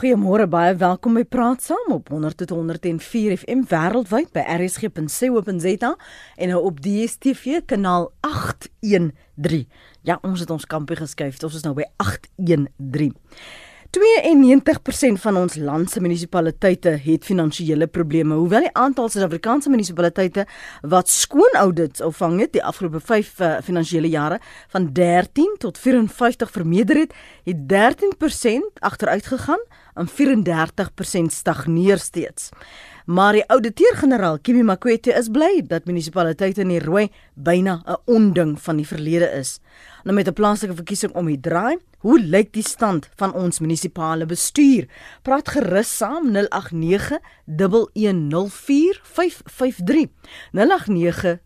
Goeiemôre baie welkom by Praat Saam op 100.104 FM wêreldwyd by rsg.co.za en nou op DStv kanaal 813. Ja, ons het ons kampie geskuif. Ons is nou by 813. 92% van ons land se munisipaliteite het finansiële probleme. Hoewel die aantal Suid-Afrikaanse munisipaliteite wat skoon audits ontvang het die afgelope 5 uh, eh, finansiële jare van 13 tot 54 vermeerder het, het 13% agteruit gegaan en 34% stagneer steeds. Maar die ouditeur-generaal Kimi Makwete is bly dat munisipaliteite in die rooi byna 'n onding van die verlede is. Nou met 'n plaaslike verkiesing om die draai, hoe lyk die stand van ons munisipale bestuur? Praat gerus saam 089 1104553. 089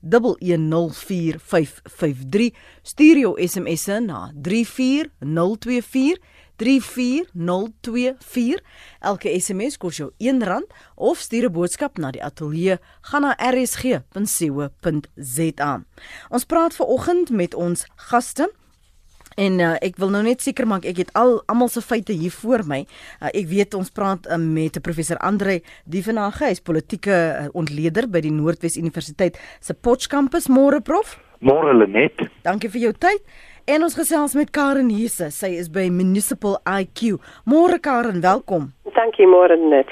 Stuur jou SMS'e na 34024 34024. Elke SMS kos jou R1 of stuur 'n boodskap na die ateljee gaan na rsg.co.za. Ons praat ver oggend met ons gaste En uh, ek wil nou net seker maak ek het al almal se feite hier voor my. Uh, ek weet ons praat uh, met professor Andre Dievenage, hy's politieke uh, ontleder by die Noordwes Universiteit se Potchefstroom môre prof. Môre Lenet. Dankie vir jou tyd. En ons gesels met Karen Hisse. Sy is by Municipal IQ. Môre Karen, welkom. Dankie môre net.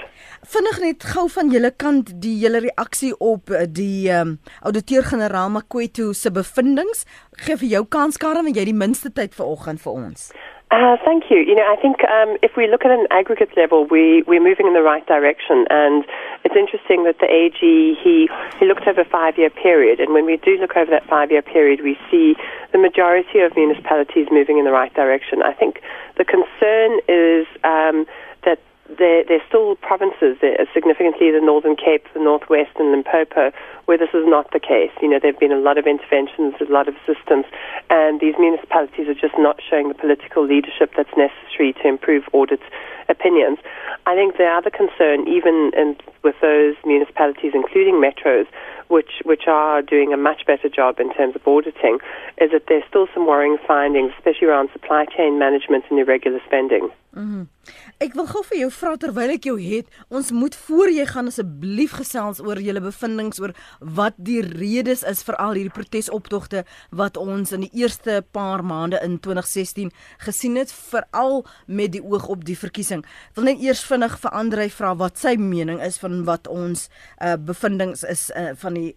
Vinnig net gou van julle kant die hele reaksie op eh, die ehm um, ouditeur-generaal Makwetu se bevindinge. Gee vir jou kans Karen, want jy die minste tyd vanoggend vir ons. Uh, thank you. You know, I think um, if we look at an aggregate level, we, we're moving in the right direction. And it's interesting that the AG, he, he looked over a five year period. And when we do look over that five year period, we see the majority of municipalities moving in the right direction. I think the concern is um, that there, there's still provinces, there, significantly the Northern Cape, the Northwest, and Limpopo, where this is not the case. You know, there have been a lot of interventions, a lot of assistance, and these municipalities are just not showing the political leadership that's necessary to improve audit opinions. I think the other concern, even in, with those municipalities, including metros, which which are doing a much better job in terms of auditing, is that there's still some worrying findings, especially around supply chain management and irregular spending. Mm-hmm. Ek wil gou vir jou vra terwyl ek jou het, ons moet voor jy gaan asseblief gesels oor julle bevindinge oor wat die redes is vir al hierdie protesoptogte wat ons in die eerste paar maande in 2016 gesien het, veral met die oog op die verkiesing. Ek wil net eers vinnig vir Andrei vra wat sy mening is van wat ons uh, bevindinge is uh, van die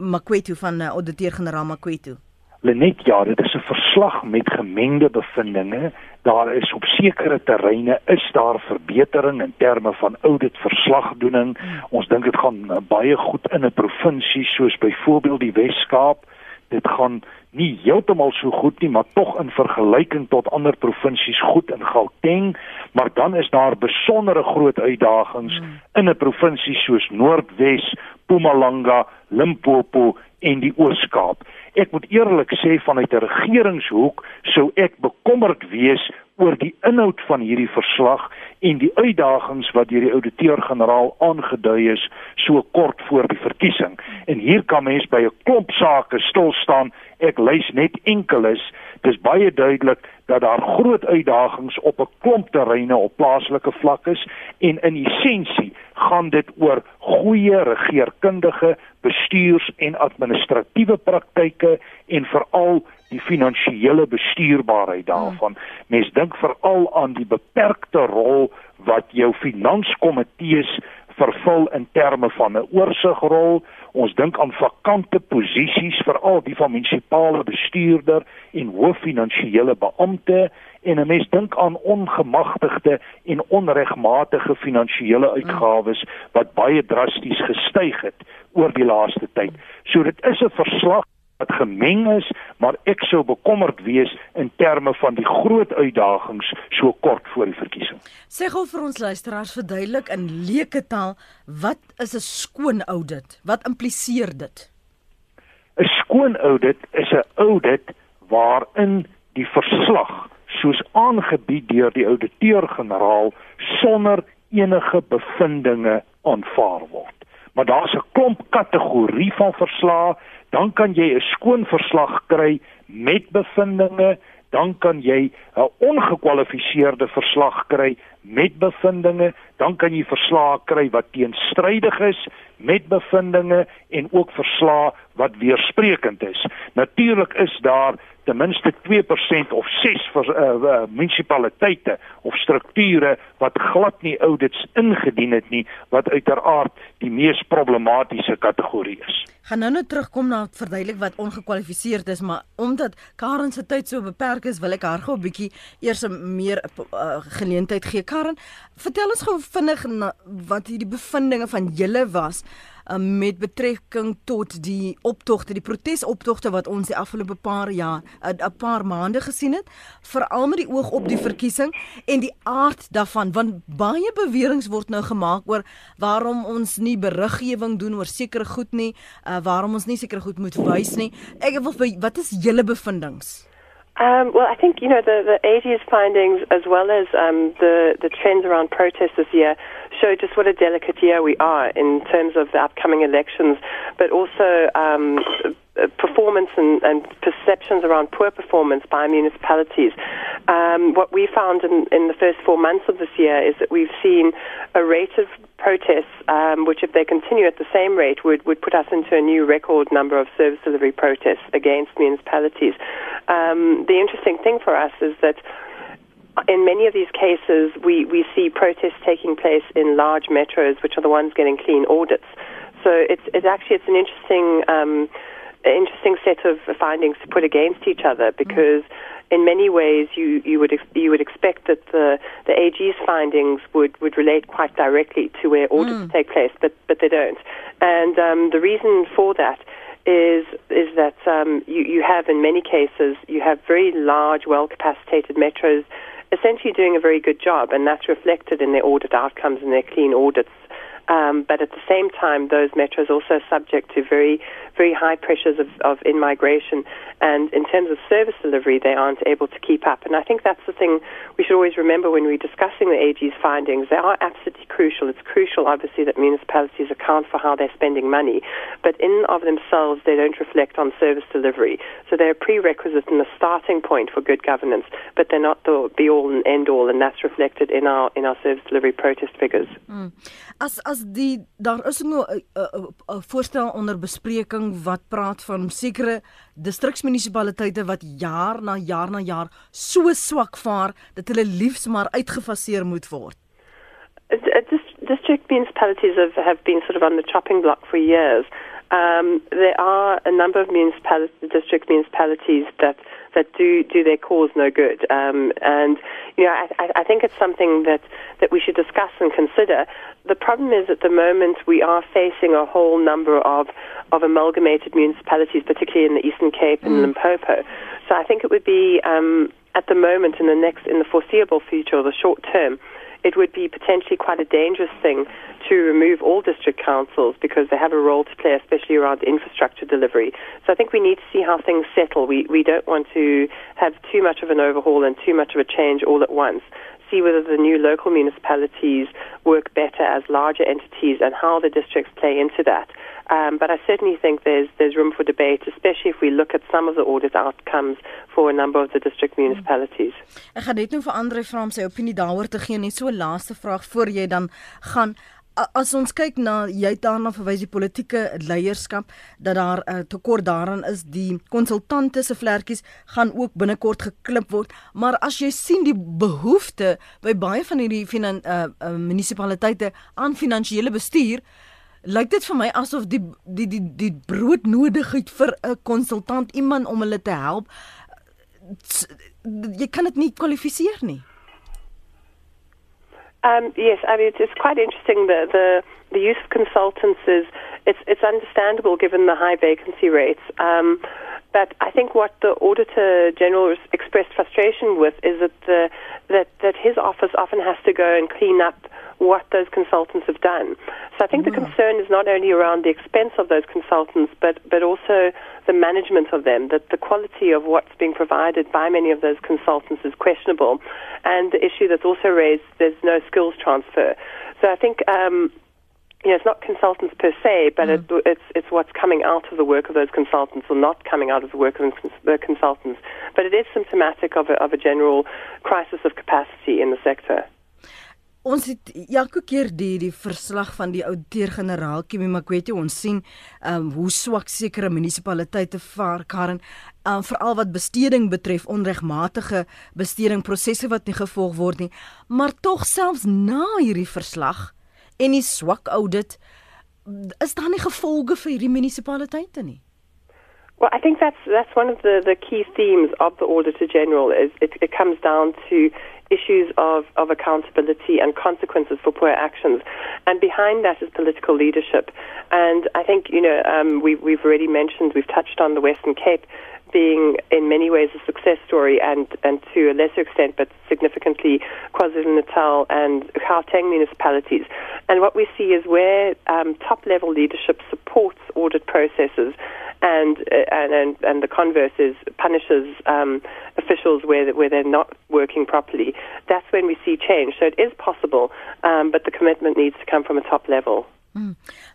Makwetu van uh, Auditeur-generaal Makwetu. Lenet ja, dit is 'n verslag met gemengde bevindinge daar is op sekere terreine is daar verbetering in terme van audit verslagdoening. Ons dink dit gaan uh, baie goed in 'n provinsie soos byvoorbeeld die Wes-Kaap. Dit gaan nie heeltemal so goed nie, maar tog in vergelyking tot ander provinsies goed in Gauteng, maar dan is daar besondere groot uitdagings hmm. in 'n provinsie soos Noordwes, Mpumalanga, Limpopo en die Oos-Kaap. Ek moet eerlik sê vanuit 'n regeringshoek sou ek bekommerd wees oor die inhoud van hierdie verslag en die uitdagings wat deur die ouditeur-generaal aangedui is so kort voor die verkiesing. En hier kan mens by 'n klomp sake stil staan. Ek lys net enkeles. Dis baie duidelik dat daar groot uitdagings op 'n klomp terreine op plaaslike vlak is en in essensie gaan dit oor goeie regeringskundige bestuurs- en administratiewe praktyke en veral die finansiële bestuurbaarheid daarvan. Mens dink veral aan die beperkte rol wat jou finanskomitees vervul in terme van 'n oorsigrol. Ons dink aan vakante posisies veral die van munisipale bestuurder en hoof finansiële beampte en 'n mens dink aan ongemagtigde en onregmatige finansiële uitgawes wat baie drasties gestyg het oor die laaste tyd. So dit is 'n verslag wat gemeng is, maar ek sou bekommerd wees in terme van die groot uitdagings so kort voor die verkiesing. Sê gou vir ons luisteraars verduidelik in leuke taal, wat is 'n skoon audit? Wat impliseer dit? 'n Skoon audit is 'n audit waarin die verslag soos aangebied deur die ouditeur-generaal sonder enige bevindinge aanvaar word. Maar daar's 'n klomp kategorie van verslae dan kan jy 'n skoon verslag kry met bevindinge, dan kan jy 'n ongekwalifiseerde verslag kry met bevindinge, dan kan jy verslae kry wat teenstrydig is met bevindinge en ook verslae wat weersprekend is. Natuurlik is daar ten minste 2% of 6 vir uh, munisipaliteite of strukture wat glad nie audits ingedien het nie wat uiteraard die mees problematiese kategorie is. Gaan nou net terugkom na verduidelik wat ongekwalifiseerd is, maar omdat Karen se tyd so beperk is, wil ek haar gou 'n bietjie eers 'n meer uh, geleentheid gee. Karen, vertel ons gou vinnig na, wat hierdie bevindinge van julle was um, met betrekking tot die optogte, die protesoptogte wat ons die afgelope paar jaar, 'n uh, paar maande gesien het, veral met die oog op die verkiesing en die aard daarvan, want baie beweringe word nou gemaak oor waarom ons nie beriggewing doen oor sekere goed nie, uh, waarom ons nie sekere goed moet wys nie. Ek wil wat is julle bevindinge? Um, well, I think you know the the AG's findings, as well as um, the the trends around protests this year, show just what a delicate year we are in terms of the upcoming elections, but also um, performance and, and, perceptions around poor performance by municipalities. Um, what we found in, in, the first four months of this year is that we've seen a rate of protests, um, which, if they continue at the same rate, would, would put us into a new record number of service delivery protests against municipalities. Um, the interesting thing for us is that in many of these cases, we, we see protests taking place in large metros, which are the ones getting clean audits. So it's, it's actually it's an interesting um, interesting set of findings to put against each other because. Mm. In many ways, you, you would you would expect that the, the AG's findings would, would relate quite directly to where audits mm. take place, but but they don't. And um, the reason for that is is that um, you, you have in many cases you have very large, well capacitated metros essentially doing a very good job, and that's reflected in their audit outcomes and their clean audits. Um, but at the same time, those metros also subject to very very high pressures of, of in migration, and in terms of service delivery, they aren't able to keep up. And I think that's the thing we should always remember when we're discussing the AG's findings. They are absolutely crucial. It's crucial, obviously, that municipalities account for how they're spending money, but in of themselves, they don't reflect on service delivery. So they're a prerequisite and a starting point for good governance, but they're not the be all and end all, and that's reflected in our in our service delivery protest figures. Mm. As as die daar is nou 'n voorstel onder bespreking wat praat van sekere distriksmunisipaliteite wat jaar na jaar na jaar so swak vaar dat hulle liefs maar uitgefaseer moet word. District municipalities have, have been sort of on the chopping block for years. Um, there are a number of municipalities, district municipalities that that do do their cause no good. Um, and you know, I, I think it's something that that we should discuss and consider. The problem is at the moment we are facing a whole number of of amalgamated municipalities, particularly in the Eastern Cape and mm. Limpopo. So I think it would be um, at the moment in the next in the foreseeable future or the short term it would be potentially quite a dangerous thing to remove all district councils because they have a role to play, especially around infrastructure delivery. So I think we need to see how things settle. We, we don't want to have too much of an overhaul and too much of a change all at once. See whether the new local municipalities work better as larger entities and how the districts play into that. Um, but I certainly think there's there's room for debate, especially if we look at some of the audit outcomes for a number of the district municipalities. Ek gaan net nou vir Andre vra om sy opinie daaroor te gee net so 'n laaste vraag voor jy dan gaan as ons kyk na jy daarna verwys die politieke leierskap dat daar 'n uh, tekort daarin is die konsultante se vlekkies gaan ook binnekort geklip word maar as jy sien die behoefte by baie van hierdie uh, uh, munisipaliteite aan finansiële bestuur lyk dit vir my asof die die die die broodnodigheid vir 'n konsultant iemand om hulle te help jy kan dit nie kwalifiseer nie. Um, yes, I mean it's quite interesting the the the use of consultants is it's it's understandable given the high vacancy rates. Um, but I think what the Auditor General expressed frustration with is that the, that that his office often has to go and clean up what those consultants have done. So I think mm. the concern is not only around the expense of those consultants, but, but also the management of them, that the quality of what's being provided by many of those consultants is questionable. And the issue that's also raised, there's no skills transfer. So I think um, you know, it's not consultants per se, but mm. it, it's it's what's coming out of the work of those consultants or not coming out of the work of the consultants. But it is symptomatic of a, of a general crisis of capacity in the sector. Ons het elke keer die die verslag van die ouditeur-generaal Kimi Makwetji ons sien ehm um, hoe swak sekere munisipaliteite vaar Karen um, veral wat besteding betref onregmatige bestedingprosesse wat nie gevolg word nie maar tog selfs na hierdie verslag en die swak audit is daar nie gevolge vir hierdie munisipaliteite nie Well, I think that's that's one of the, the key themes of the Auditor General. Is it, it comes down to issues of, of accountability and consequences for poor actions, and behind that is political leadership. And I think you know um, we, we've already mentioned we've touched on the Western Cape being in many ways a success story and, and to a lesser extent but significantly KwaZulu-Natal and Gauteng municipalities. And what we see is where um, top level leadership supports audit processes and and and, and the converse is punishes um, officials where where they're not working properly. That's when we see change. So it is possible, um, but the commitment needs to come from a top level. Hmm.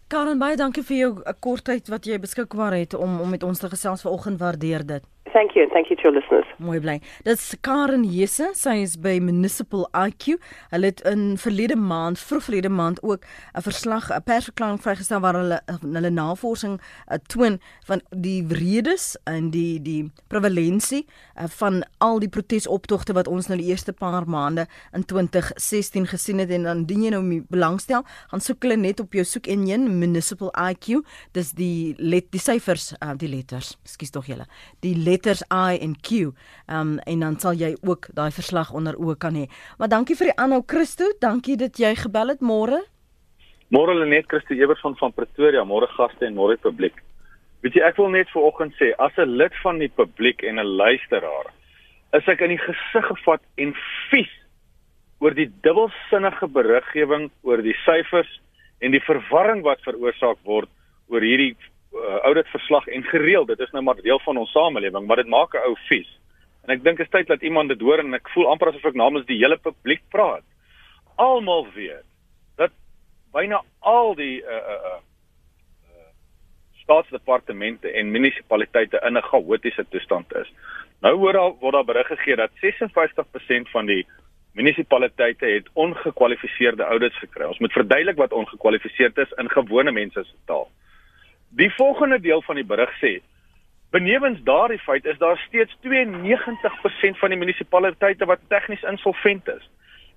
Karen baie dankie vir jou kortheid wat jy beskikbaar het om om met ons te gesels vanoggend waardeer dit. Thank you and thank you to your listeners. Mooi bly. Dit's Karen Hesse, sy is by Municipal IQ. Hulle het in verlede maand, vroeg verlede maand ook 'n verslag, 'n persverklaring vrygestel waar hulle hulle navorsing uh, toon van die redes en die die prevalensie uh, van al die protesoptogte wat ons nou die eerste paar maande in 2016 gesien het en dan dien jy nou belangstel, gaan soek hulle net op jou soek enjin Municipal IQ. Dis die let die syfers, uh, die letters. Ekskuus tog julle. Die let letters I en Q. Ehm um, en dan sal jy ook daai verslag onder oë kan hê. Maar dankie vir die aanhou Christo, dankie dat jy gebel het môre. Môre Lenet Christo Everson van Pretoria, môre gaste en môre publiek. Weet jy, ek wil net vanoggend sê as 'n lid van die publiek en 'n luisteraar, is ek in die gesig gevat en vies oor die dubbelsinnige beriggewing oor die syfers en die verwarring wat veroorsaak word oor hierdie uh, ouditverslag en gereeld dit is nou maar deel van ons samelewing maar dit maak 'n ou vies en ek dink dit is tyd dat iemand dit hoor en ek voel amper asof ek namens die hele publiek praat almal weet dat byna al die uh uh, uh staatsdepartemente en munisipaliteite in 'n chaotiese toestand is. Nou hoor al word daar berig gegee dat 56% van die munisipaliteite het ongekwalifiseerde audits gekry. Ons moet verduidelik wat ongekwalifiseerd is in gewone mense se taal. Die volgende deel van die berig sê benewens daardie feit is daar steeds 92% van die munisipaliteite wat tegnies insolvent is.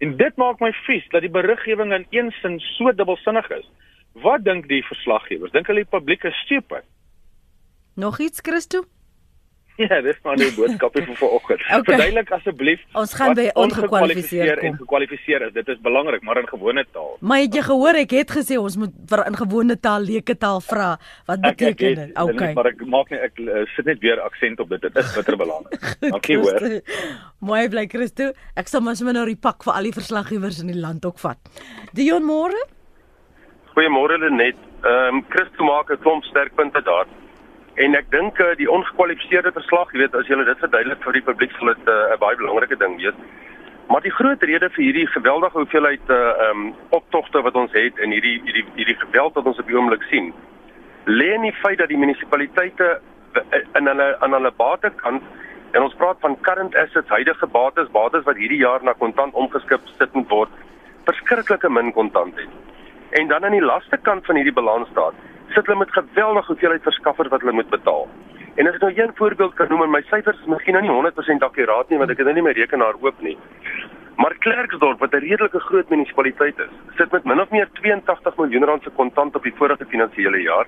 En dit maak my vies dat die beriggewing in een sin so dubbelsinnig is. Wat dink die verslaggewers? Dink hulle die publiek is stupid? Nog iets Christo? Ja, dis maar 'n boodskap vir vanoggend. Okay. Verduidelik asseblief. Ons gaan by ongekwalifiseer en gekwalifiseer is. Dit is belangrik, maar in gewone taal. Maar het jy gehoor ek het gesê ons moet vir in gewone taal leuke taal vra. Wat beteken dit? Okay. Maar ek maak nie ek uh, sit net weer aksent op dit. Dit is bitter belangrik. Dankie hoor. Mooi bly Christo. Ek sal mos maar nou die pak vir al die verslaggewers in die land ook vat. Dion môre? Goeiemôre Lenet. Ehm um, Christo maak 'n klomp sterk punte daar. En ek dink uh, die ongekwalifiseerde verslag, jy weet, as jy dit verduidelik vir die publiek, sal dit eh, 'n uh, baie belangrike ding wees. Maar die groot rede vir hierdie geweldige hoeveelheid uh um optogte wat ons het en hierdie hierdie hierdie geweld wat ons op die oomblik sien, lê in die feit dat die munisipaliteite in hulle aan hulle batekant en ons praat van current assets, huidige bates, bates wat hierdie jaar na kontant omgeskep sit moet word, verskriklike min kontant het. En dan aan die laste kant van hierdie balans staan sit hulle met geweldige hoeveelheid verskaffers wat hulle moet betaal. En as ek nou een voorbeeld kan noem en my syfers is miskien nou nie 100% akkuraat nie want ek het nou nie my rekenaar oop nie. Maar Klerksdorp wat 'n redelike groot munisipaliteit is, sit met min of meer 82 miljoen rand se kontant op die vorige finansiële jaar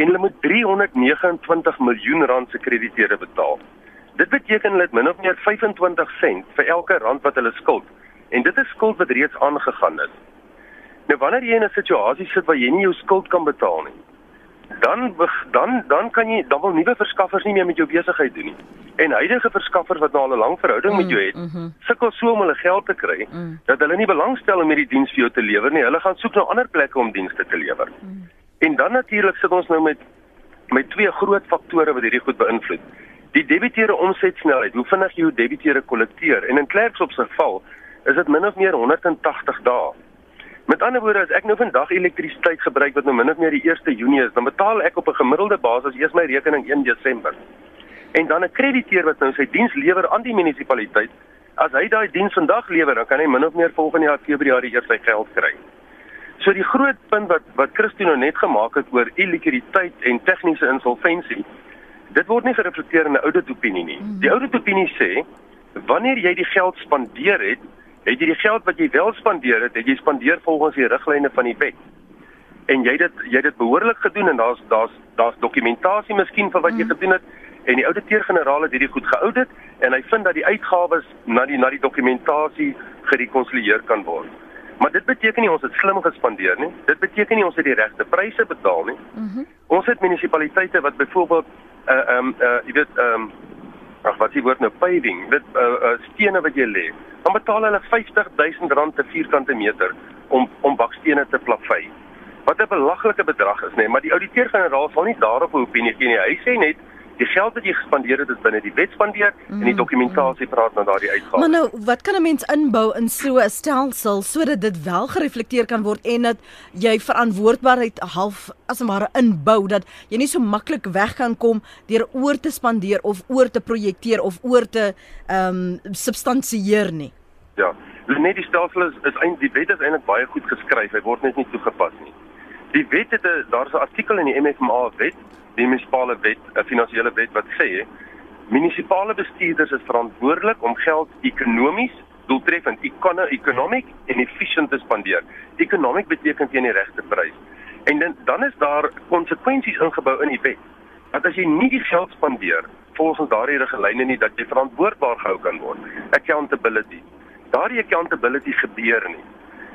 en hulle moet 329 miljoen rand se krediteure betaal. Dit beteken hulle het min of meer 25 sent vir elke rand wat hulle skuld. En dit is skuld wat reeds aangegaan is. Nou wanneer jy in 'n situasie sit waar jy nie jou skuld kan betaal nie, dan dan dan kan jy dan wil nuwe verskaffers nie meer met jou besigheid doen nie. En huidige verskaffers wat nou al 'n lang verhouding mm, met jou het, mm -hmm. sukkel so om hulle geld te kry mm. dat hulle nie belangstel om hierdie diens vir jou te lewer nie. Hulle gaan soek na ander plekke om dienste te lewer. Mm. En dan natuurlik sit ons nou met met twee groot faktore wat hierdie goed beïnvloed. Die debiteure omsetsnelheid, hoe vinnig jy jou debiteure kollekteer en in Klerks op se geval is dit min of meer 180 dae. Met ander woorde, as ek nou vandag elektrisiteit gebruik wat nou min of meer die 1 Junie is, dan betaal ek op 'n gemiddelde basis eers my rekening 1 Desember. En dan 'n krediteur wat nou sy diens lewer aan die munisipaliteit, As hy daai diens vandag lewer, dan kan hy min of meer volgende jaar Februarie eers sy geld kry. So die groot punt wat wat Christo nou net gemaak het oor illikwiditeit en tegniese insolventie, dit word nie gereflekteer in 'n auditopinie nie. Die auditopinie sê wanneer jy die geld spandeer het, het jy die geld wat jy wel spandeer het, het jy spandeer volgens die riglyne van die wet. En jy dit jy dit behoorlik gedoen en daar's daar's daar's dokumentasie miskien vir wat jy gedoen het en die ouditeur-generaal het hierdie goed geaudit en hy vind dat die uitgawes na die na die dokumentasie gerekonsilieer kan word. Maar dit beteken nie ons het slim gespandeer nie. Dit beteken nie ons het die regte pryse betaal nie. Mm -hmm. Ons het munisipaliteite wat byvoorbeeld uh ehm um, uh jy weet ehm um, ag wat s'ie woord nou paving, dit uh, uh stene wat jy lê. Dan betaal hulle R50000 per vierkante meter om om bakstene te plavei. Wat 'n belaglike bedrag is, nê, nee, maar die ouditeur-generaal sal nie daarop 'n opinie gee nie. Hy sê net die geld wat jy gespandeer het is binne die wet spandeer mm, en die mm, dokumentasie praat na daardie uitgawes. Maar nou, wat kan 'n mens inbou in so 'n stelsel sodat dit wel gereflekteer kan word en dat jy verantwoordbaarheid half as 'n ware inbou dat jy nie so maklik weg kan kom deur oor te spandeer of oor te projekteer of oor te ehm um, substansieer nie. Ja, net die stelsel is is eintlik die wet is eintlik baie goed geskryf. Hy word net nie toegepas nie. Die wet het 'n daar's 'n artikel in die MFMA wet die munisipale wet, 'n finansiële wet wat sê munisipale bestuurders is verantwoordelik om geld ekonomies doeltreffend, economic en efficient te spandeer. Economic beteken teen die regte prys. En dan dan is daar konsekwensies ingebou in die wet. Dat as jy nie die geld spandeer volgens daardie riglyne nie dat jy verantwoordbaar gehou kan word. Accountability. Daardie accountability gebeur nie.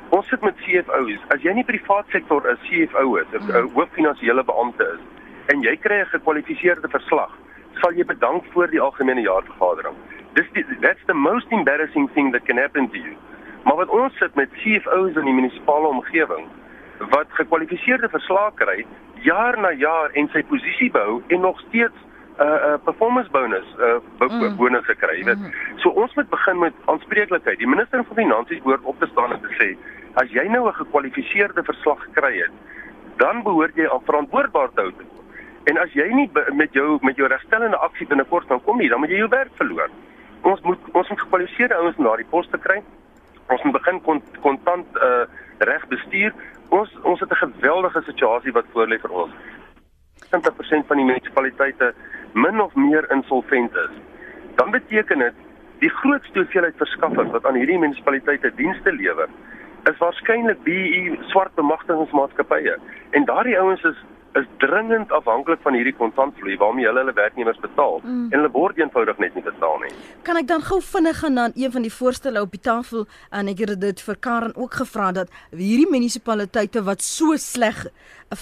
Ons sit met CFO's. As jy nie privaat sektor 'n CFO is, 'n mm. hoof finansiële beampte is, en jy kry 'n gekwalifiseerde verslag, sal jy bedank voor die algemene jaarvergadering. Dis die, that's the most embarrassing thing that can happen to you. Maar wat ons sit met CFO's in die munisipale omgewing wat gekwalifiseerde verslae kry jaar na jaar en sy posisie behou en nog steeds 'n uh, 'n uh, performance bonus uh, mm. bonus gekry, weet. Mm. So ons moet begin met aanspreeklikheid. Die minister van finansies behoort op te staan en te sê, as jy nou 'n gekwalifiseerde verslag gekry het, dan behoort jy aan verantwoordbaar te hou En as jy nie met jou met jou regstellende aksie binnekort kan kom nie, dan moet jy jou werk verloor. Ons moet ons moet gekwalifiseerde ouens na die pos te kry. Ons moet begin kontant uh reg bestuur. Ons ons het 'n geweldige situasie wat voorlê vir ons. 70% van die munisipaliteite min of meer insolvent is. Dan beteken dit die grootste hoeveelheid verskaffers wat aan hierdie munisipaliteite dienste lewer is waarskynlik BE swart bemagtigingsmaatskappye. En daardie ouens is is dringend afhanklik van hierdie kontantvloei waarmee hulle hulle werknemers betaal. Mm. en hulle word eenvoudig net nie betaal nie. Kan ek dan gou vinnig gaan na een van die voorstelle op die tafel? En ek het dit vir Karen ook gevra dat hierdie munisipaliteite wat so sleg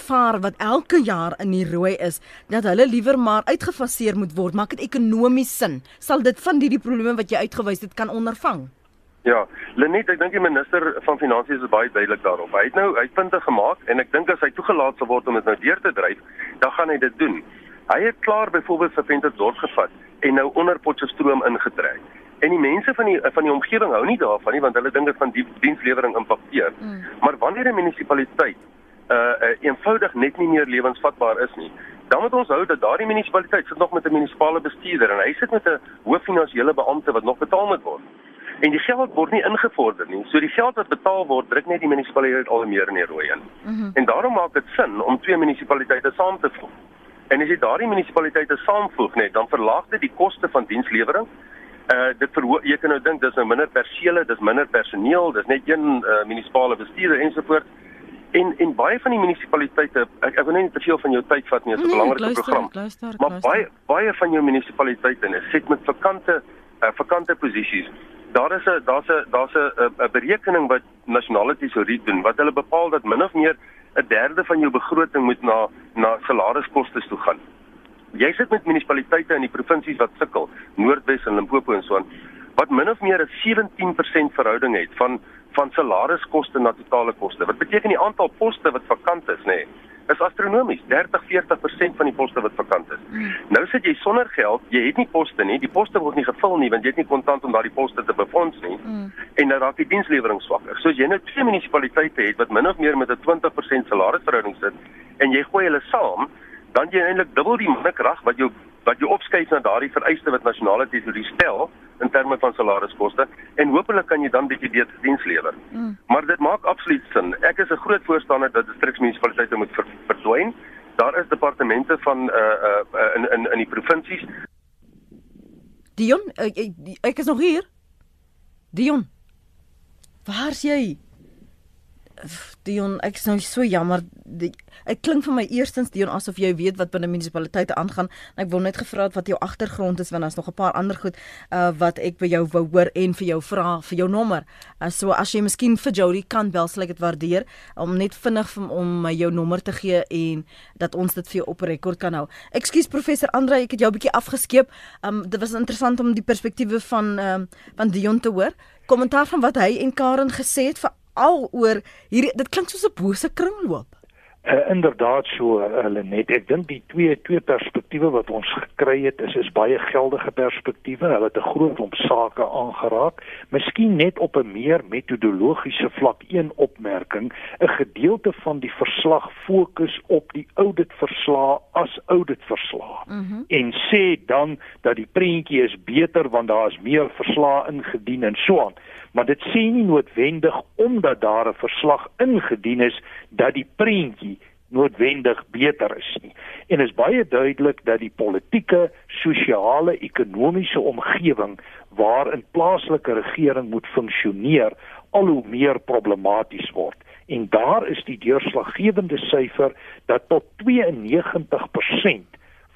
vaar wat elke jaar in die rooi is dat hulle liewer maar uitgefaseer moet word. Maak dit ekonomies sin? Sal dit van hierdie probleme wat jy uitgewys het kan ondervang Ja, Lenet, ek dink die minister van finansies is baie duidelik daarop. Hy het nou hy punte gemaak en ek dink as hy toegelaat sal word om dit nou deur te dryf, dan gaan hy dit doen. Hy het klaar byvoorbeeld vir Ventersdorp dorp gevat en nou onder Potchefstroom ingetrek. En die mense van die van die omgewing hou nie daarvan nie want hulle dink dit van die dienslewering impakteer. Mm. Maar wanneer 'n munisipaliteit uh, uh eenvoudig net nie meer lewensvatbaar is nie, dan moet ons hou dat daardie munisipaliteit sit nog met 'n munisipale bestuurder en hy sit met 'n hoof finansiële beampte wat nog betaal moet word en die geld word nie ingevorder nie. So die geld wat betaal word, druk net die munisipaliteit al meer in die rooi in. Mm -hmm. En daarom maak dit sin om twee munisipaliteite saam te voeg. En as jy daardie munisipaliteite saamvoeg net, dan verlaag dit die koste van dienslewering. Uh dit verhoog jy kan nou dink dis nou minder persele, dis minder personeel, dis net een uh, munisipale bestuurder ensovoorts. En en baie van die munisipaliteite, ek ek wil net te veel van jou tyd vat nie, dit is 'n nee, belangrike program. Luister, maar luister. baie baie van jou munisipaliteite net sit met vakante uh, vakante posisies daar is 'n daar's 'n daar's 'n 'n berekening wat nasionale tesourier doen wat hulle bepaal dat min of meer 'n derde van jou begroting moet na na salariskoste toe gaan. Jy sit met munisipaliteite in die provinsies wat sukkel, Noordwes en Limpopo en so aan, wat min of meer 'n 17% verhouding het van van salariskoste na totale koste. Wat beteken die aantal poste wat vakant is, nê? Nee? Is astronomies. 30-40% van die poste wat vakant is. Mm. Nou sit jy sonder geld, jy het nie poste nie, die poste word nie gevul nie want jy het nie kontant om daardie poste te befonds nie. Mm. En dan raak die dienslewering swakker. So as jy nou twee munisipaliteite het wat min of meer met 'n 20% salarisverhouding sit en jy gooi hulle saam, dan jy eintlik dubbel die mannekrag wat jou wat jy opskuif na daardie vereiste wat nasionale tesourier stel in terme van salariskoste en hopelik kan jy dan bietjie beter diens lewer. Mm. Maar dit maak absoluut sin. Ek is 'n groot voorstander dat distriksmunisipaliteite moet ver, verdwyn. Daar is departemente van uh uh in in in die provinsies. Dion, ek, ek is nog hier. Dion. Waar's jy? Dion, ek is nou so jammer. Ek klink vir my eerstens Dion asof jy weet wat binne munisipaliteite aangaan. Ek wil net gevra het wat jou agtergrond is want daar's nog 'n paar ander goed uh wat ek by jou wou hoor en vir jou vra vir jou nommer. Uh, so as jy miskien vir Jody kan bel, sal ek dit waardeer om net vinnig vir, om my jou nommer te gee en dat ons dit vir jou op rekord kan hou. Ekskuus professor Andre, ek het jou 'n bietjie afgeskeep. Um dit was interessant om die perspektiewe van um van Dion te hoor. Kommentaar van wat hy en Karen gesê het vir al oor hierdie dit klink soos 'n bose kringloop. Uh, inderdaad so hulle uh, net ek dink die twee twee perspektiewe wat ons gekry het is is baie geldige perspektiewe. Hulle het 'n groot klomp sake aangeraak. Miskien net op 'n meer metodologiese vlak een opmerking. 'n gedeelte van die verslag fokus op die audit verslag as audit verslag mm -hmm. en sê dan dat die prentjie is beter want daar is meer verslae ingedien en so aan maar dit sê nie noodwendig omdat daar 'n verslag ingedien is dat die prentjie noodwendig beter is nie. En is baie duidelik dat die politieke, sosiale, ekonomiese omgewing waarin plaaslike regering moet funksioneer al hoe meer problematies word. En daar is die deurslaggewende syfer dat tot 92%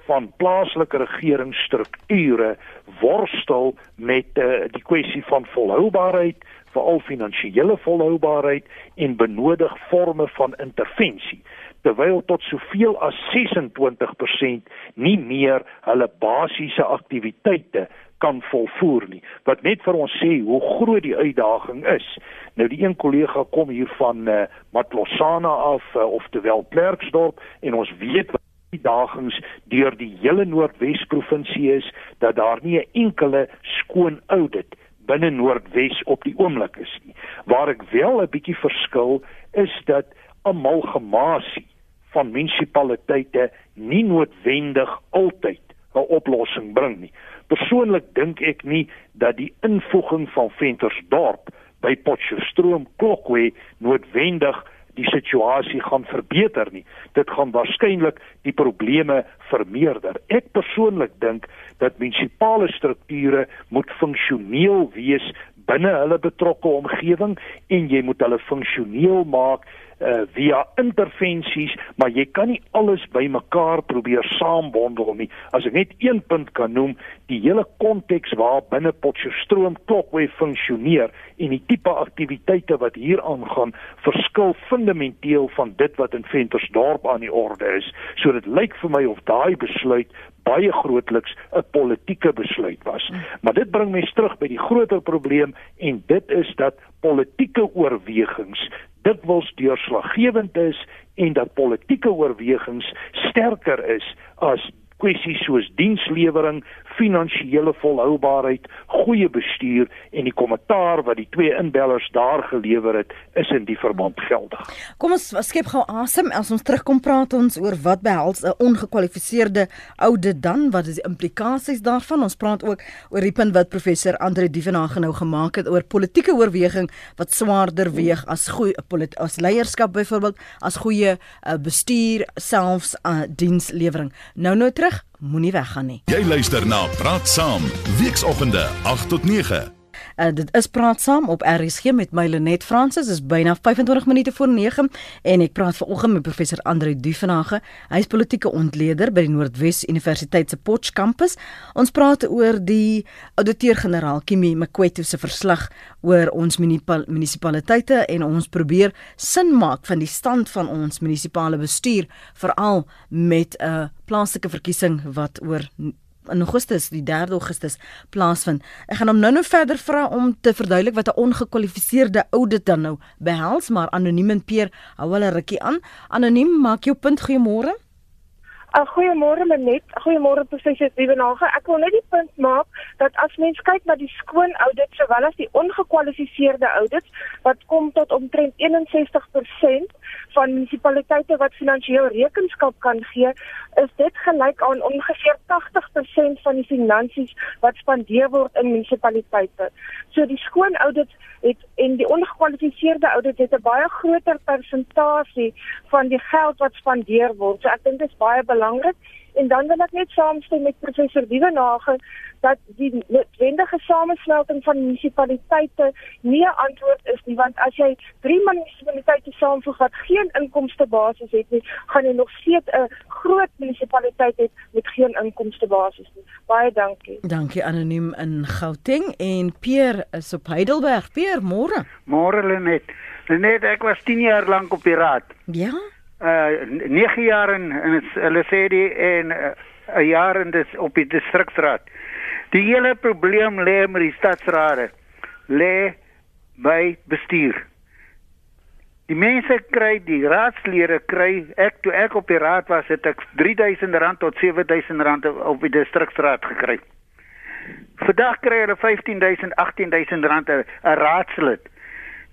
van plaaslike regeringsstrukture worstel met uh, die kwessie van volhoubaarheid, veral finansiële volhoubaarheid en benodig forme van intervensie terwyl tot soveel as 26% nie meer hulle basiese aktiwiteite kan volvoer nie. Wat net vir ons sê hoe groot die uitdaging is. Nou die een kollega kom hier van uh, Matlosana af uh, of terwyl Klerksdorp en ons weet die dagings deur die hele Noordwes provinsie is dat daar nie 'n enkele skoon audit binne Noordwes op die oomblik is nie. Waar ek wel 'n bietjie verskil is dat amalgamasie van munisipaliteite nie noodwendig altyd 'n oplossing bring nie. Persoonlik dink ek nie dat die invoeging van Ventersdorp by Potchefstroom Klokwe noodwendig die situasie gaan verbeter nie. Dit gaan waarskynlik die probleme vermeerder. Ek persoonlik dink dat munisipale strukture moet funksioneel wees binne hulle betrokke omgewing en jy moet hulle funksioneel maak uh, via intervensies, maar jy kan nie alles bymekaar probeer saambondel nie. As ek net een punt kan noem, die hele konteks waar binne Potchefstroom Klokwe funksioneer en die tipe aktiwiteite wat hier aangaan, verskil fundamenteel van dit wat in Ventersdorp aan die orde is. So dit lyk vir my of daai besluit baie grootliks 'n politieke besluit was. Maar dit bring my terug by die groter probleem en dit is dat politieke oorwegings dikwels deurslaggewend is en dat politieke oorwegings sterker is as kwessies soos dienslewering, finansiële volhoubaarheid, goeie bestuur en die kommentaar wat die twee inbellers daar gelewer het, is in die verband geldig. Kom ons skep gou asem as ons terugkom praat ons oor wat behels 'n ongekwalifiseerde audit dan, wat is die implikasies daarvan? Ons praat ook oor die punt wat professor Andre Dievenage nou gemaak het oor politieke oorweging wat swaarder weeg as goeie as leierskap byvoorbeeld, as goeie uh, bestuur, selfs uh, dienslewering. Nou nou terug Moenie weggaan nie. Jy luister na Praat Saam, weekoggende 8 tot 9. Uh, dit is praat saam op RSG met my Lenet Fransis is byna 25 minute voor 9 en ek praat vanoggend met professor Andre Duvenage. Hy is politieke ontleder by die Noordwes Universiteit se Potch kampus. Ons praat oor die ouditeur-generaal Kimi Mkwetu se verslag oor ons munisipaliteite en ons probeer sin maak van die stand van ons munisipale bestuur veral met 'n uh, plaaslike verkiesing wat oor in Augustus, die 3 Augustus plaasvind. Ek gaan hom nou-nou verder vra om te verduidelik wat 'n ongekwalifiseerde audit dan nou behels, maar anoniem en Peer hou hulle rukkie aan. Anoniem, maak jou punt. Goeiemôre. Uh, goeiemôre Menet. Goeiemôre professor Dievenage. Ek wil net die punt maak dat as mens kyk na die skoon audit sowel as die ongekwalifiseerde audits wat kom tot omtrent 61%, van munisipaliteite wat finansiëel rekenskap kan gee, is dit gelyk aan ongeveer 80% van die finansies wat spandeer word in munisipaliteite. So die skoon audit het en die ongekwalifiseerde audit het 'n baie groter persentasie van die geld wat spandeer word. So ek dink dit is baie belangrik en dan wil ek net saamstem met professor Dievenage dat die noodwendige samesmelting van munisipaliteite nie 'n antwoord is nie want as jy drie munisipaliteite saamvoeg wat geen inkomste basis het nie, gaan jy nog steeds 'n groot munisipaliteit hê met geen inkomste basis nie. Baie dankie. Dankie anoniem in Gauteng en Peer is op Heidelberg. Peer, môre. Môre Lenet. Lenet, ek was 10 jaar lank op die raad. Ja. Uh 9 jaar in in hulle sê die en 'n uh, jaar in dis op die distriksraad. Die hele probleem lê met die stadsrade. Lê by bestuur. Die mense kry die raadslede kry ek toe ek op die raad was het ek R3000 tot R7000 op die distriksraad gekry. Vandag kry hulle R15000 R18000 'n raadslid.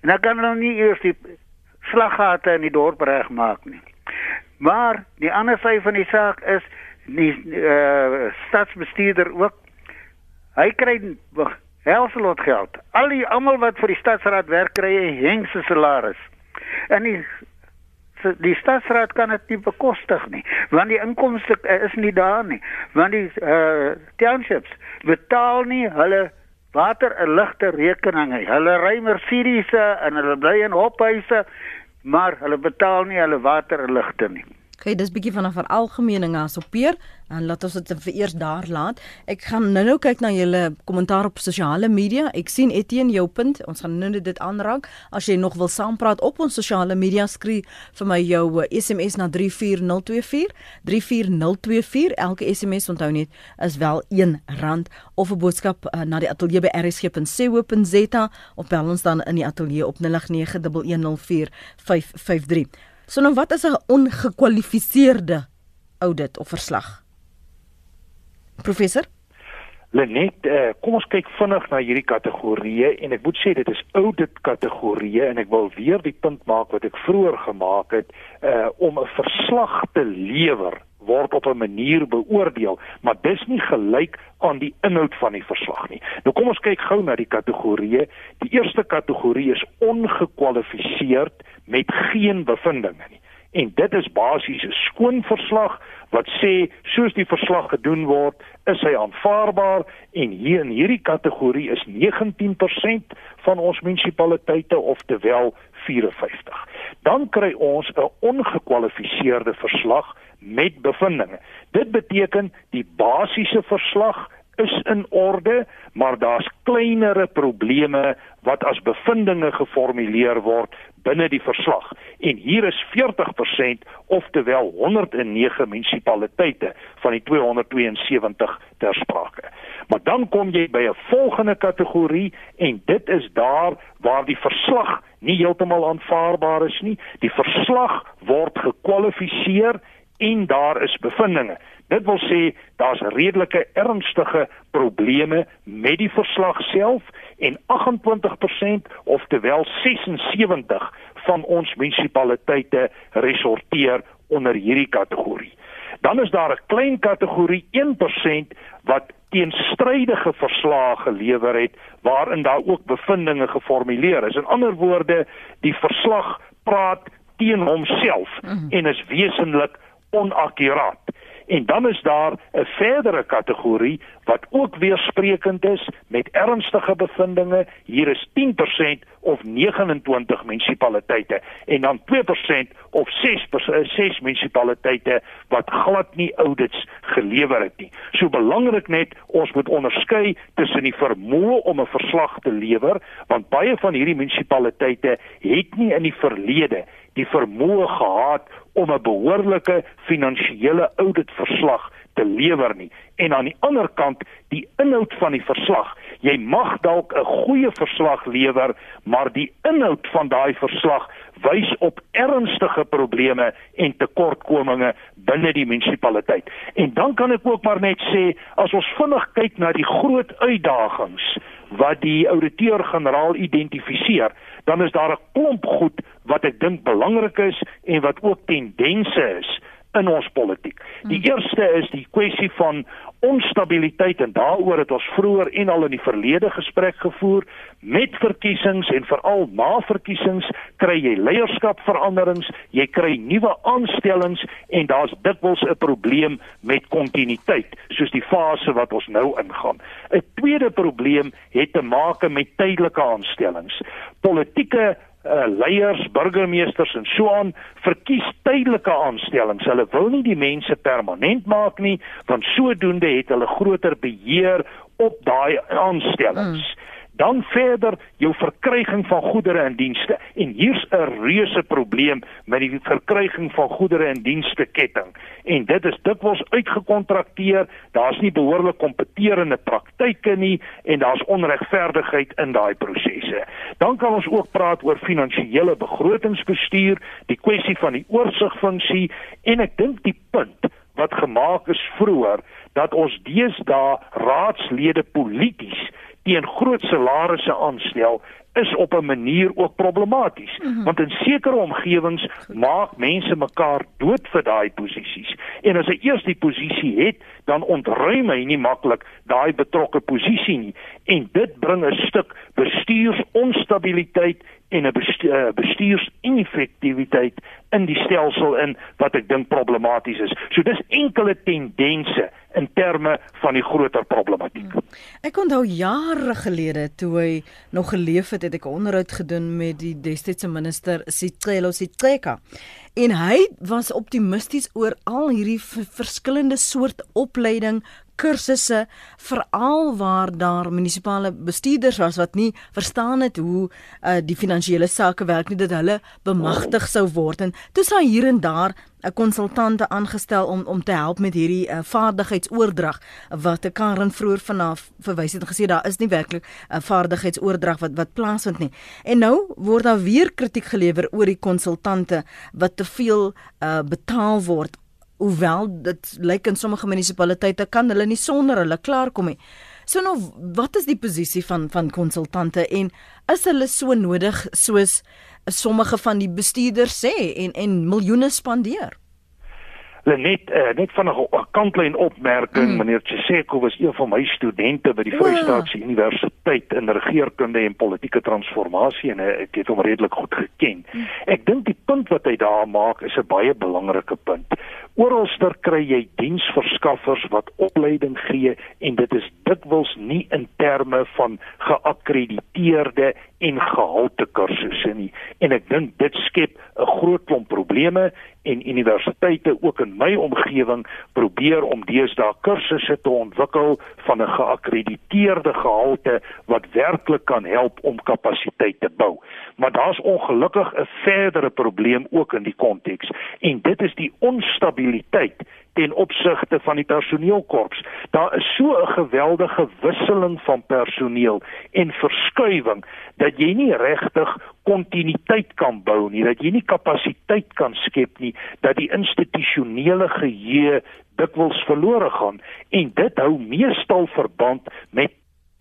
En dan kan hulle nie eers die slaggate in die dorp regmaak nie. Maar die ander sy van die saak is die uh, stadsbestuurder ook hy kry helselot geld. Al die almal wat vir die stadsraad werk kry 'n hengse salaris. En die die stadsraad kan dit nie bekostig nie want die inkomste is nie daar nie want die uh, townships betaal nie hulle water en ligte rekeninge hulle ry Mercedes en hulle bly in hophuise maar hulle betaal nie hulle water en ligte nie Okay, dis bietjie van 'n veralgemening as op peer en laat ons dit vir eers daar laat. Ek gaan nou-nou kyk na julle kommentaar op sosiale media. Ek sien Etienne jou punt. Ons gaan nou dit aanraak. As jy nog wil saampraat op ons sosiale media, skree vir my jou SMS eh, na 34024 34024. Elke SMS onthou net is wel R1 of 'n boodskap uh, na die ateljee by rsg.co.za of bel ons dan in die ateljee op 0891104553. So nou wat is 'n ongekwalifiseerde audit of verslag? Professor Lenet, uh, kom ons kyk vinnig na hierdie kategorieë en ek moet sê dit is audit kategorieë en ek wil weer die punt maak wat ek vroeër gemaak het uh om 'n verslag te lewer word op 'n manier beoordeel, maar dis nie gelyk aan die inhoud van die verslag nie. Nou kom ons kyk gou na die kategorieë. Die eerste kategorie is ongekwalifiseerd met geen bevindinge nie. En dit is basies 'n skoon verslag wat sê soos die verslag gedoen word, is hy aanvaarbaar en hier in hierdie kategorie is 19% van ons munisipaliteite of terwyl 54. Dan kry ons 'n ongekwalifiseerde verslag met bevindinge. Dit beteken die basiese verslag is in orde, maar daar's kleinere probleme wat as bevindinge geformuleer word binne die verslag. En hier is 40% oftewel 109 munisipaliteite van die 272 ter sprake. Maar dan kom jy by 'n volgende kategorie en dit is daar waar die verslag nie heeltemal aanvaarbaar is nie. Die verslag word gekwalifiseer en daar is bevindinge. Dit wil sê daar's redelike ernstige probleme met die verslag self en 28% oftewel 76 van ons munisipaliteite resorteer onder hierdie kategorie. Dan is daar 'n klein kategorie 1% wat teenstrydige verslae gelewer het waarin daar ook bevindinge geformuleer is. In ander woorde, die verslag praat teen homself mhm. en is wesentlik onakkuraat. En dan is daar 'n verdere kategorie wat ook weersprekend is met ernstige bevindinge. Hier is 10% of 29 munisipaliteite en dan 2% of 6 6 munisipaliteite wat glad nie audits gelewer het nie. So belangrik net ons moet onderskei tussen die vermoë om 'n verslag te lewer want baie van hierdie munisipaliteite het nie in die verlede die vermoë gehad om 'n behoorlike finansiële auditverslag te lewer nie. En aan die ander kant, die inhoud van die verslag. Jy mag dalk 'n goeie verslag lewer, maar die inhoud van daai verslag wys op ernstige probleme en tekortkominge binne die munisipaliteit. En dan kan ek ook maar net sê, as ons vinnig kyk na die groot uitdagings wat die ouditeur-generaal identifiseer, dan is daar 'n klomp goed wat ek dink belangrik is en wat ook tendense is in ons politiek. Die hmm. eerste is die kwessie van onstabiliteit en daaroor het ons vroeër en al in die verlede gesprek gevoer met verkiesings en veral na verkiesings kry jy leierskapveranderings, jy kry nuwe aanstellings en daar's dikwels 'n probleem met kontinuïteit soos die fase wat ons nou ingaan. 'n Tweede probleem het te maak met tydelike aanstellings. Politieke uh, leiers, burgemeesters en so aan verkies tydelike aanstellings. Hulle wil nie die mense permanent maak nie, want sodoende het hulle groter beheer op daai aanstellings. Hmm dan verder jou verkryging van goedere en dienste. En hier's 'n reuse probleem met die verkryging van goedere en dienste ketting. En dit is dikwels uitgekontrakteer. Daar's nie behoorlik kompeterende praktyke nie en daar's onregverdigheid in daai prosesse. Dan kan ons ook praat oor finansiële begrotingsbestuur die kwessie van die oorsigfunksie en ek dink die punt wat gemaak is vroeër dat ons deesdae raadslede polities teen groot salarisse aanstel is op 'n manier ook problematies. Mm -hmm. want in sekere omgewings maak mense mekaar dood vir daai posisies. En as hy eers die posisie het dan ontruim hy nie maklik daai betrokke posisie nie. En dit bring 'n stuk bestuursonstabiliteit en 'n eh, bestuursineffektiwiteit in die stelsel in wat ek dink problematies is. So dis enkele tendense in terme van die groter problematiek. Hmm. Ek onthou jare gelede toe hy nog geleef het, het ek 'n onderhoud gedoen met die destydse minister Sicelo Siceka. En hy was optimisties oor al hierdie verskillende soort opleiding kursusse veral waar daar munisipale bestuurders was wat nie verstaan het hoe uh, die finansiële sake werk nie dat hulle bemagtig sou word en toe sa hier en daar 'n konsultante aangestel om om te help met hierdie uh, vaardigheidsoordrag wat te Karen vroeër vanaf verwys het en gesê daar is nie werklik 'n uh, vaardigheidsoordrag wat wat plaasvind nie. En nou word daar weer kritiek gelewer oor die konsultante wat te veel uh, betaal word hoewel dit lyk in sommige munisipaliteite kan hulle nie sonder hulle klaarkom nie. So nou wat is die posisie van van konsultante en is hulle so nodig soos sommige van die bestuurders sê en en miljoene spandeer? net uh, net van 'n kantlyn opmerking mm. meneer Tseko was een van my studente by die Vrystaatse Universiteit in regeringskunde en politieke transformasie en uh, ek het hom redelik goed geken. Mm. Ek dink die punt wat hy daar maak is 'n baie belangrike punt. Oralster kry jy diensverskaffers wat opleiding gee en dit is dikwels nie in terme van geakkrediteerde en gehalte kursusse nie en ek dink dit skep 'n groot klomp probleme en universiteite ook in my omgewing probeer om deesdae kursusse te ontwikkel van 'n geakkrediteerde gehalte wat werklik kan help om kapasiteit te bou. Maar daar's ongelukkig 'n verdere probleem ook in die konteks en dit is die onstabiliteit ten opsigte van die personeelkorps. Daar is so 'n geweldige wisseling van personeel en verskuiwing dat jy nie regtig kontinuïteit kan bou nie, dat jy nie kapasiteit kan skep nie, dat die institusionele geheue dikwels verlore gaan en dit hou meestal verband met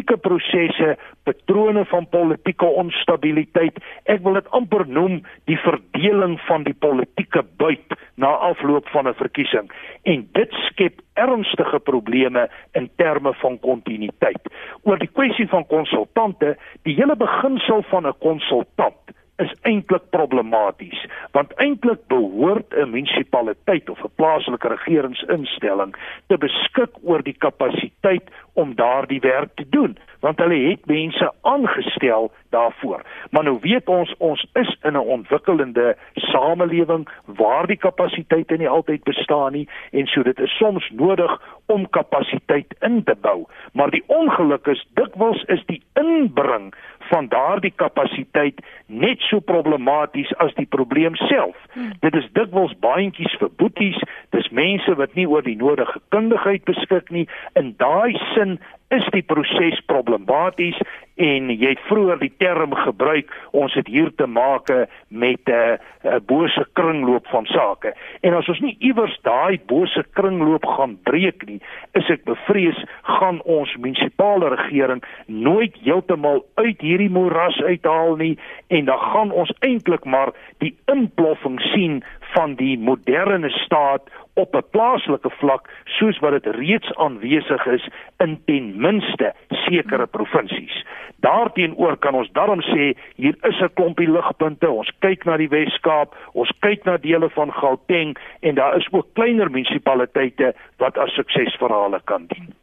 politieke prosesse, patrone van politieke onstabiliteit. Ek wil dit amper noem die verdeling van die politieke buit na afloop van 'n verkiesing en dit skep ernstige probleme in terme van kontinuïteit. Oor die kwessie van konsultante, die hele beginsel van 'n konsultant is eintlik problematies want eintlik behoort 'n munisipaliteit of 'n plaaslike regeringsinstelling te beskik oor die kapasiteit om daardie werk te doen want hulle het mense aangestel daarvoor. Maar nou weet ons ons is in 'n ontwikkelende samelewing waar die kapasiteite nie altyd bestaan nie en so dit is soms nodig om kapasiteit in te bou. Maar die ongeluk is dikwels is die inbring van daardie kapasiteit net so problematies as die probleem self. Hmm. Dit is dikwels baantjies vir boeties, dis mense wat nie oor die nodige kundigheid beskik nie. In daai sin is die proses problematies en jy het vroeër die term gebruik ons het hier te maak met 'n uh, uh, bose kringloop van sake. En as ons nie iewers daai bose kringloop gaan breek nie is ek bevrees gaan ons munisipale regering nooit heeltemal uit hierdie moeras uithaal nie en dan gaan ons eintlik maar die inploffing sien van die moderne staat op 'n plaaslike vlak soos wat dit reeds aanwesig is in ten minste sekere provinsies. Daarteenoor kan ons daarom sê hier is 'n klompie ligpunte. Ons kyk na die Wes-Kaap, ons kyk na dele van Gauteng en daar is ook kleiner munisipaliteite wat as suksesverhale kan dien.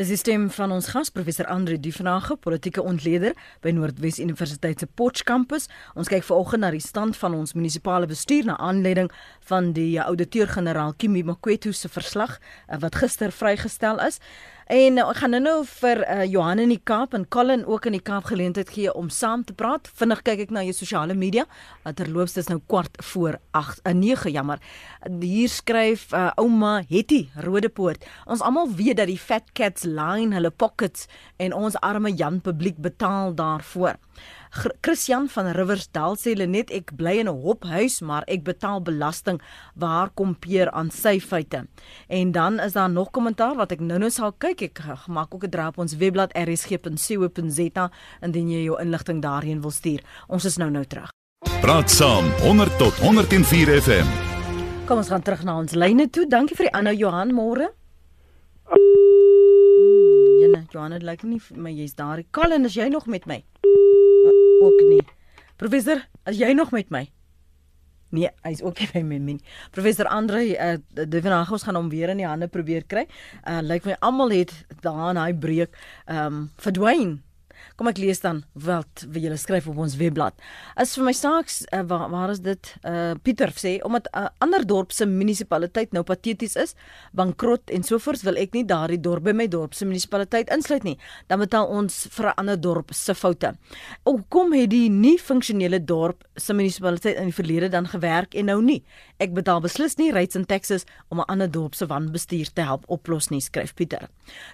Dis die stem van ons gas professor Andre Duvenage, politieke ontleder by Noordwes Universiteit se Potch kampus. Ons kyk vanoggend na die stand van ons munisipale bestuur na aanleiding van die ouditeur-generaal Kimi Makwetu se verslag eh, wat gister vrygestel is. En uh, ek gaan nou nou vir uh, Johan in die Kaap en Colin ook in die Kaap geleentheid gee om saam te praat. Vinnig kyk ek na jou sosiale media. Terloops dis nou kwart voor 8, uh, 9 jammer. Hier skryf uh, ouma Hetty Rodepoort. Ons almal weet dat die fat cats line hulle pockets en ons arme Jan publiek betaal daarvoor. Christian van Riversdal sê net ek bly in 'n hophuis, maar ek betaal belasting. Waar kom Peer aan sy feite? En dan is daar nog kommentaar wat ek nou-nou sal kyk. Ek maak ook 'n draai op ons webblad rsg.co.za indien jy jou inligting daarheen wil stuur. Ons is nou-nou terug. Praat saam 100 tot 104 FM. Kom ons gaan terug na ons lyne toe. Dankie vir die aanhou Johan môre. Ja, Johan, dit lyk nie my jy's daar. Colin, is jy nog met my? Ook nie. Professor, as jy nog met my? Nee, hy's ook nie by my nie. Professor Andre, uh, die vanaand ons gaan hom weer in die hande probeer kry. Uh lyk my almal het daar in hy breek ehm um, verdwyn. Kom ek lees dan wat wie julle skryf op ons webblad. As vir my saaks uh, waar, waar is dit? Uh Pieter sê omdat 'n uh, ander dorp se munisipaliteit nou pateties is, bankrot en sovoorts wil ek nie daardie dorp by my dorp se munisipaliteit insluit nie. Dan betaal ons vir 'n ander dorp se foute. Hoekom het die nie funksionele dorp se munisipaliteit in die verlede dan gewerk en nou nie? Ek betaal beslis nie rates and taxes om 'n ander dorp se wanbestuur te help oplos nie, skryf Pieter.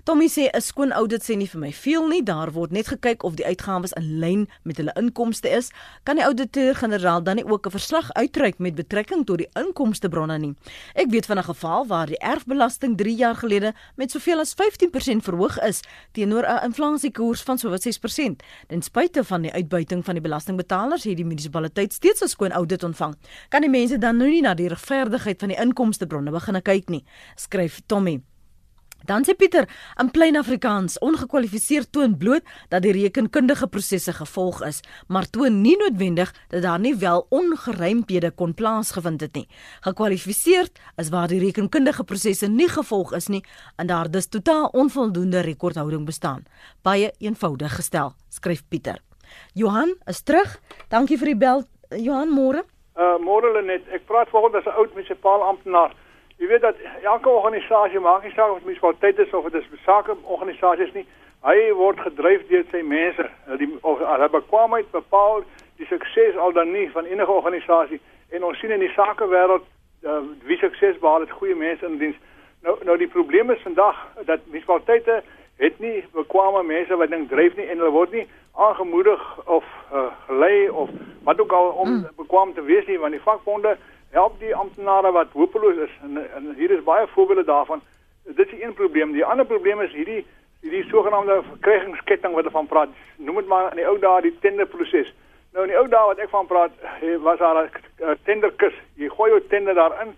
Tommy sê 'n skoon audit sê nie vir my veel nie, daar word net gekyk of die uitgawes in lyn met hulle inkomste is. Kan die ouditeur-generaal dan nie ook 'n verslag uitreik met betrekking tot die inkomstebronne nie? Ek weet van 'n geval waar die erfbelasting 3 jaar gelede met soveel as 15% verhoog is teenoor 'n inflasiekoers van sowat 6%. Ten spyte van die uitbuiting van die belastingbetalers het die munisipaliteit steeds 'n skoon audit ontvang. Kan die mense dan nou nie na die regverdigheid van die inkomstebronne begin kyk nie, skryf Tommy. Dan sê Pieter, in plain Afrikaans, ongekwalifiseerd toon bloot dat die rekenkundige prosesse gevolg is, maar toon nie noodwendig dat daar nie wel ongeruimhede kon plaasgevind het nie. Gekwalifiseerd is waar die rekenkundige prosesse nie gevolg is nie en daar dus totaal onvoldoende rekordhouding bestaan. Baie eenvoudig gestel, skryf Pieter. Johan is terug. Dankie vir die bel. Johan, môre. Uh môre net. Ek praat vanoggend as 'n oud munisipale amptenaar. Jy weet dat elke organisasie maak nie saak of dit munisipaliteit is of dit is besake organisasies nie. Hy word gedryf deur sy mense. Die hulle bekwaamheid bepaal die sukses al dan nie van enige organisasie en ons sien in die sakewêreld uh, wie sukses behaal het goeie mense in diens. Nou nou die probleem is vandag dat munisipaliteite het nie bekwame mense wat ding dryf nie en hulle word nie aangemoedig of uh, gelei of wat ook al om mm. bekwam te wees nie want die vakbonde help die amptenare wat hopeloos is. En, en hier is baie voorbeelde daarvan. Dit is een probleem. Die ander probleem is hierdie hierdie sogenaamde verkrygingsketting wat hulle van praat. Noem dit maar in die ou dae die tenderproses nou in die ou dae wat ek van praat eh, was daar 'n tenderkus. Jy gooi jou tender daarin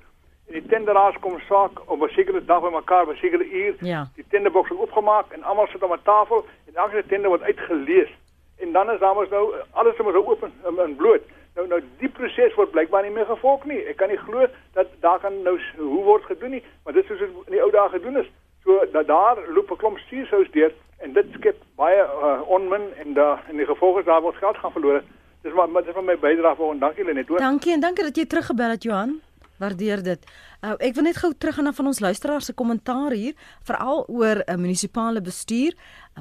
en die tenderaars kom saak op 'n sekere dag by mekaar op 'n sekere uur. Ja. die tenderboks word opgemaak en almal sit om 'n tafel en elke tender word uitgelees. En dan is daar mos nou alles is mos oop en, en bloot. Nou nou die proses word blykbaar nie meer gevolg nie. Ek kan nie glo dat daar kan nou hoe word gedoen nie, maar dit is soos in die ou dae gedoen is. So dat daar loop 'n klomp stuursous deur en dit skep baie uh, onmin en daar in die gevolge daar word geld gaan verloor. Dis maar dis van my bydrae vir ons. Dankie Lenet. Dankie en dankie dat jy teruggebel het Johan. Waardeer dit. Uh, ek wil net gou teruggaan van ons luisteraars se kommentaar hier, veral oor 'n uh, munisipale bestuur.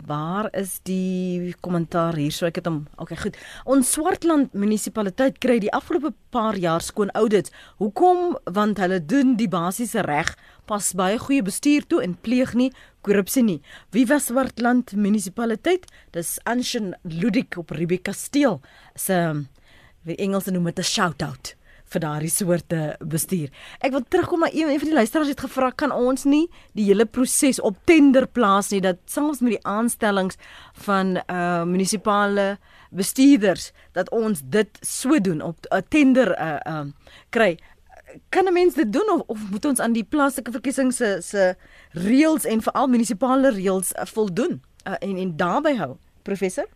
Waar is die kommentaar hier? So ek het hom. Okay, goed. Ons Swartland munisipaliteit kry die afgelope paar jaar skoon audits. Hoekom? Want hulle doen die basiese reg, pas baie goeie bestuur toe en pleeg nie korrupsie nie. Wie was Swartland munisipaliteit? Dis Anshin Ludik op Rubie Kasteel. Se wie Engelse noem dit 'n shout-out vir daardie soorte bestuur. Ek wil terugkom na een, een van die luisteraars het gevra kan ons nie die hele proses op tender plaas nie dat selfs met die aanstellings van uh munisipale bestuurders dat ons dit so doen op 'n tender uh um kry. Kan 'n mens dit doen of, of moet ons aan die plaaslike verkiesing se se reëls en veral munisipale reëls uh, voldoen uh, en en daarbey hou professor?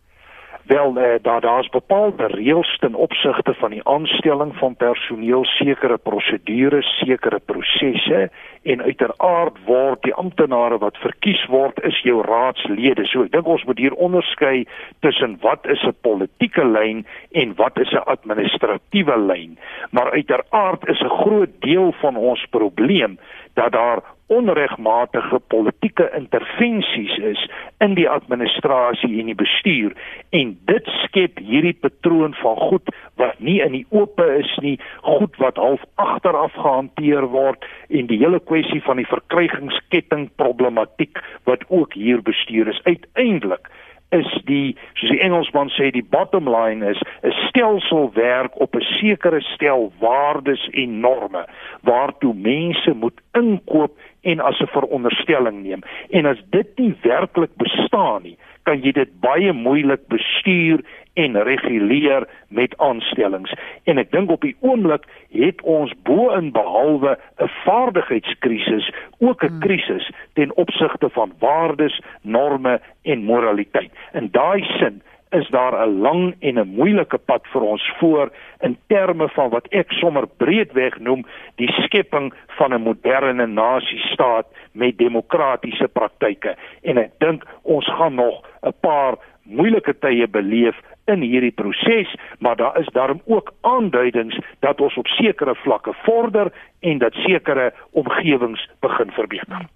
Wel eh, daar daar's bepaalde reëls ten opsigte van die aanstelling van personeel, sekere prosedures, sekere prosesse en uiteraard word die amptenare wat verkies word is jou raadslede. So ek dink ons moet hier onderskei tussen wat is 'n politieke lyn en wat is 'n administratiewe lyn. Maar uiteraard is 'n groot deel van ons probleem dat daar onregmatige politieke intervensies is in die administrasie en die bestuur. En dit skep hierdie patroon van goed wat nie in die ope is nie, goed wat half agteraf gehanteer word en die hele kwessie van die verkrygingsketting problematiek wat ook hier bestuur is. Uiteindelik is die soos die Engelsman sê die bottom line is 'n stelsel werk op 'n sekere stel waardes en norme waartoe mense moet inkoop en as 'n veronderstelling neem en as dit nie werklik bestaan nie kan jy dit baie moeilik bestuur en reguleer met aanstellings. En ek dink op die oomblik het ons bo in behalwe 'n vaardigheidskrisis ook 'n hmm. krisis ten opsigte van waardes, norme en moraliteit. In daai sin is daar 'n lang en 'n moeilike pad vir ons voor in terme van wat ek sommer breedweg noem die skepping van 'n moderne nasiestaat met demokratiese praktyke en ek dink ons gaan nog 'n paar moeilike tye beleef in hierdie proses maar daar is daarom ook aanduidings dat ons op sekere vlakke vorder en dat sekere omgewings begin verbeter.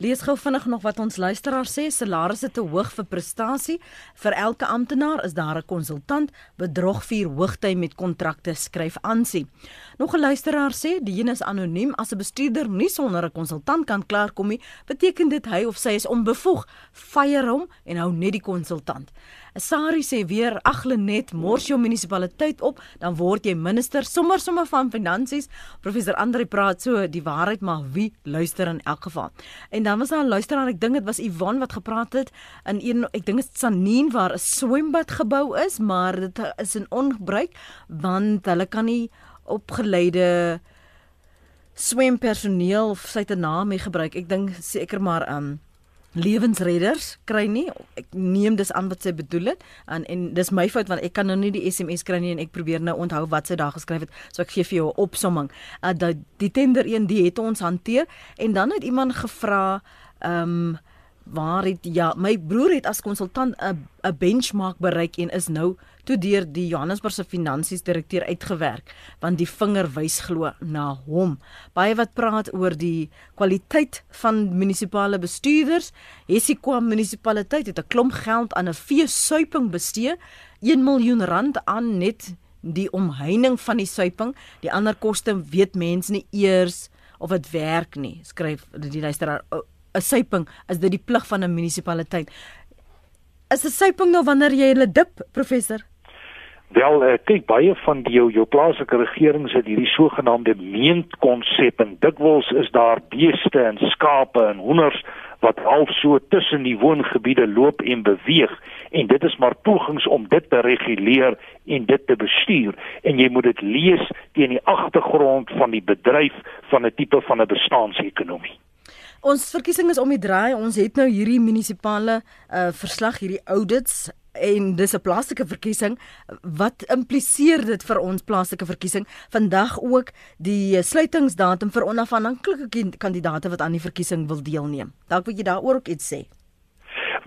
Lees gou vinnig nog wat ons luisteraar sê, salarisse te hoog vir prestasie. Vir elke amptenaar is daar 'n konsultant, bedrog vier hoogtyd met kontrakte skryf aansie. Nog 'n luisteraar sê, die een is anoniem, as 'n bestuurder nie sonder 'n konsultant kan klaarkom nie, beteken dit hy of sy is onbevoeg. Fyer hom en hou net die konsultant. Sari sê weer aglenet mors jou munisipaliteit op, dan word jy minister sommer sommer van finansies. Professor Andre praat so die waarheid maar wie luister in elk geval. En dan was daar 'n luisteraar, ek dink dit was Ivan wat gepraat het in een ek dink dit is Sanien waar 'n swembad gebou is, maar dit is in ongebruik want hulle kan nie opgeleide swempersoneel of sy te naam mee gebruik. Ek dink seker maar um lewensredders kry nie. Ek neem dis aan wat sy bedoel het en en dis my fout want ek kan nou nie die SMS kry nie en ek probeer nou onthou wat sy daar geskryf het. So ek gee vir jou 'n opsomming. Uh dat die tender 1 die het ons hanteer en dan het iemand gevra ehm um, waar het ja, my broer het as konsultant 'n 'n benchmark bereik en is nou toe deur die Johannesburgse finansies direkteur uitgewerk want die vinger wys glo na hom. Baie wat praat oor die kwaliteit van munisipale bestuurders. Hessikwa munisipaliteit het 'n klomp geld aan 'n veesuiping bestee, 1 miljoen rand aan net die omheining van die suiping. Die ander koste weet mense nie eers of dit werk nie. Skryf die luisteraar 'n suiping is dit die plig van 'n munisipaliteit. Is 'n suiping nou wanneer jy hulle dip, professor? Wel, uh, kyk baie van die jou, jou plaaslike regerings het hierdie sogenaamde meentkonsep en dikwels is daar beeste en skape en hoenders wat half so tussen die woongebiede loop en beweeg en dit is maar pogings om dit te reguleer en dit te bestuur en jy moet dit lees teen die agtergrond van die bedryf van 'n tipe van 'n bestaansekonomie. Ons verkiesing is om die draai. Ons het nou hierdie munisipale uh verslag, hierdie audits en dis 'n plaaslike verkiesing. Wat impliseer dit vir ons plaaslike verkiesing? Vandag ook die sluitingsdatum vir onafhanklike kandidaate wat aan die verkiesing wil deelneem. Dalk wil jy daaroor ook iets sê.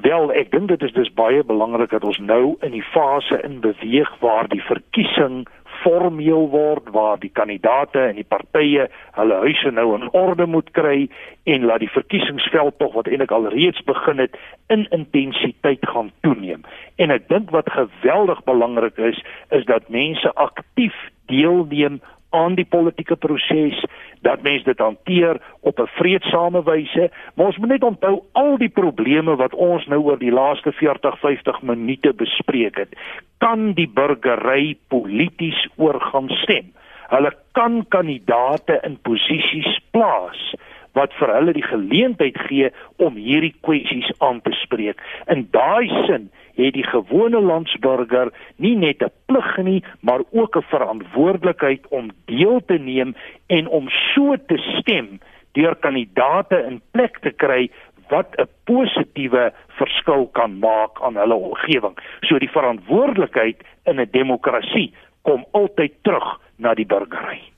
Wel, ek dink dit is dis baie belangrik dat ons nou in die fase in beweeg waar die verkiesing formeel word waar die kandidate en die partye hulle huise nou in orde moet kry en laat die verkiesingsveld tog wat eintlik al reeds begin het in intensiteit gaan toeneem. En ek dink wat geweldig belangrik is is dat mense aktief deelneem aan die politieke proses dat mense dit hanteer op 'n vredesame wyse. Maar ons moet net onthou al die probleme wat ons nou oor die laaste 40 50 minute bespreek het kan die burgery polities oor gaan stem? Hulle kan kandidate in posisies plaas wat vir hulle die geleentheid gee om hierdie kwessies aan te spreek. In daai sin het die gewone landsburger nie net 'n plig nie, maar ook 'n verantwoordelikheid om deel te neem en om so te stem deur kandidate in plek te kry wat 'n positiewe verskil kan maak aan hulle omgewing. So die verantwoordelikheid in 'n demokrasie kom altyd terug na die burgery.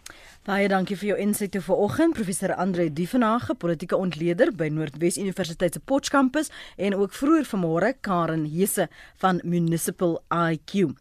Baie dankie vir jou insette vanoggend professor Andre Dievenage, politieke ontleder by Noordwes Universiteit se Potchefstroom kampus en ook vroeër vanmôre Karen Hese van Municipal IQ.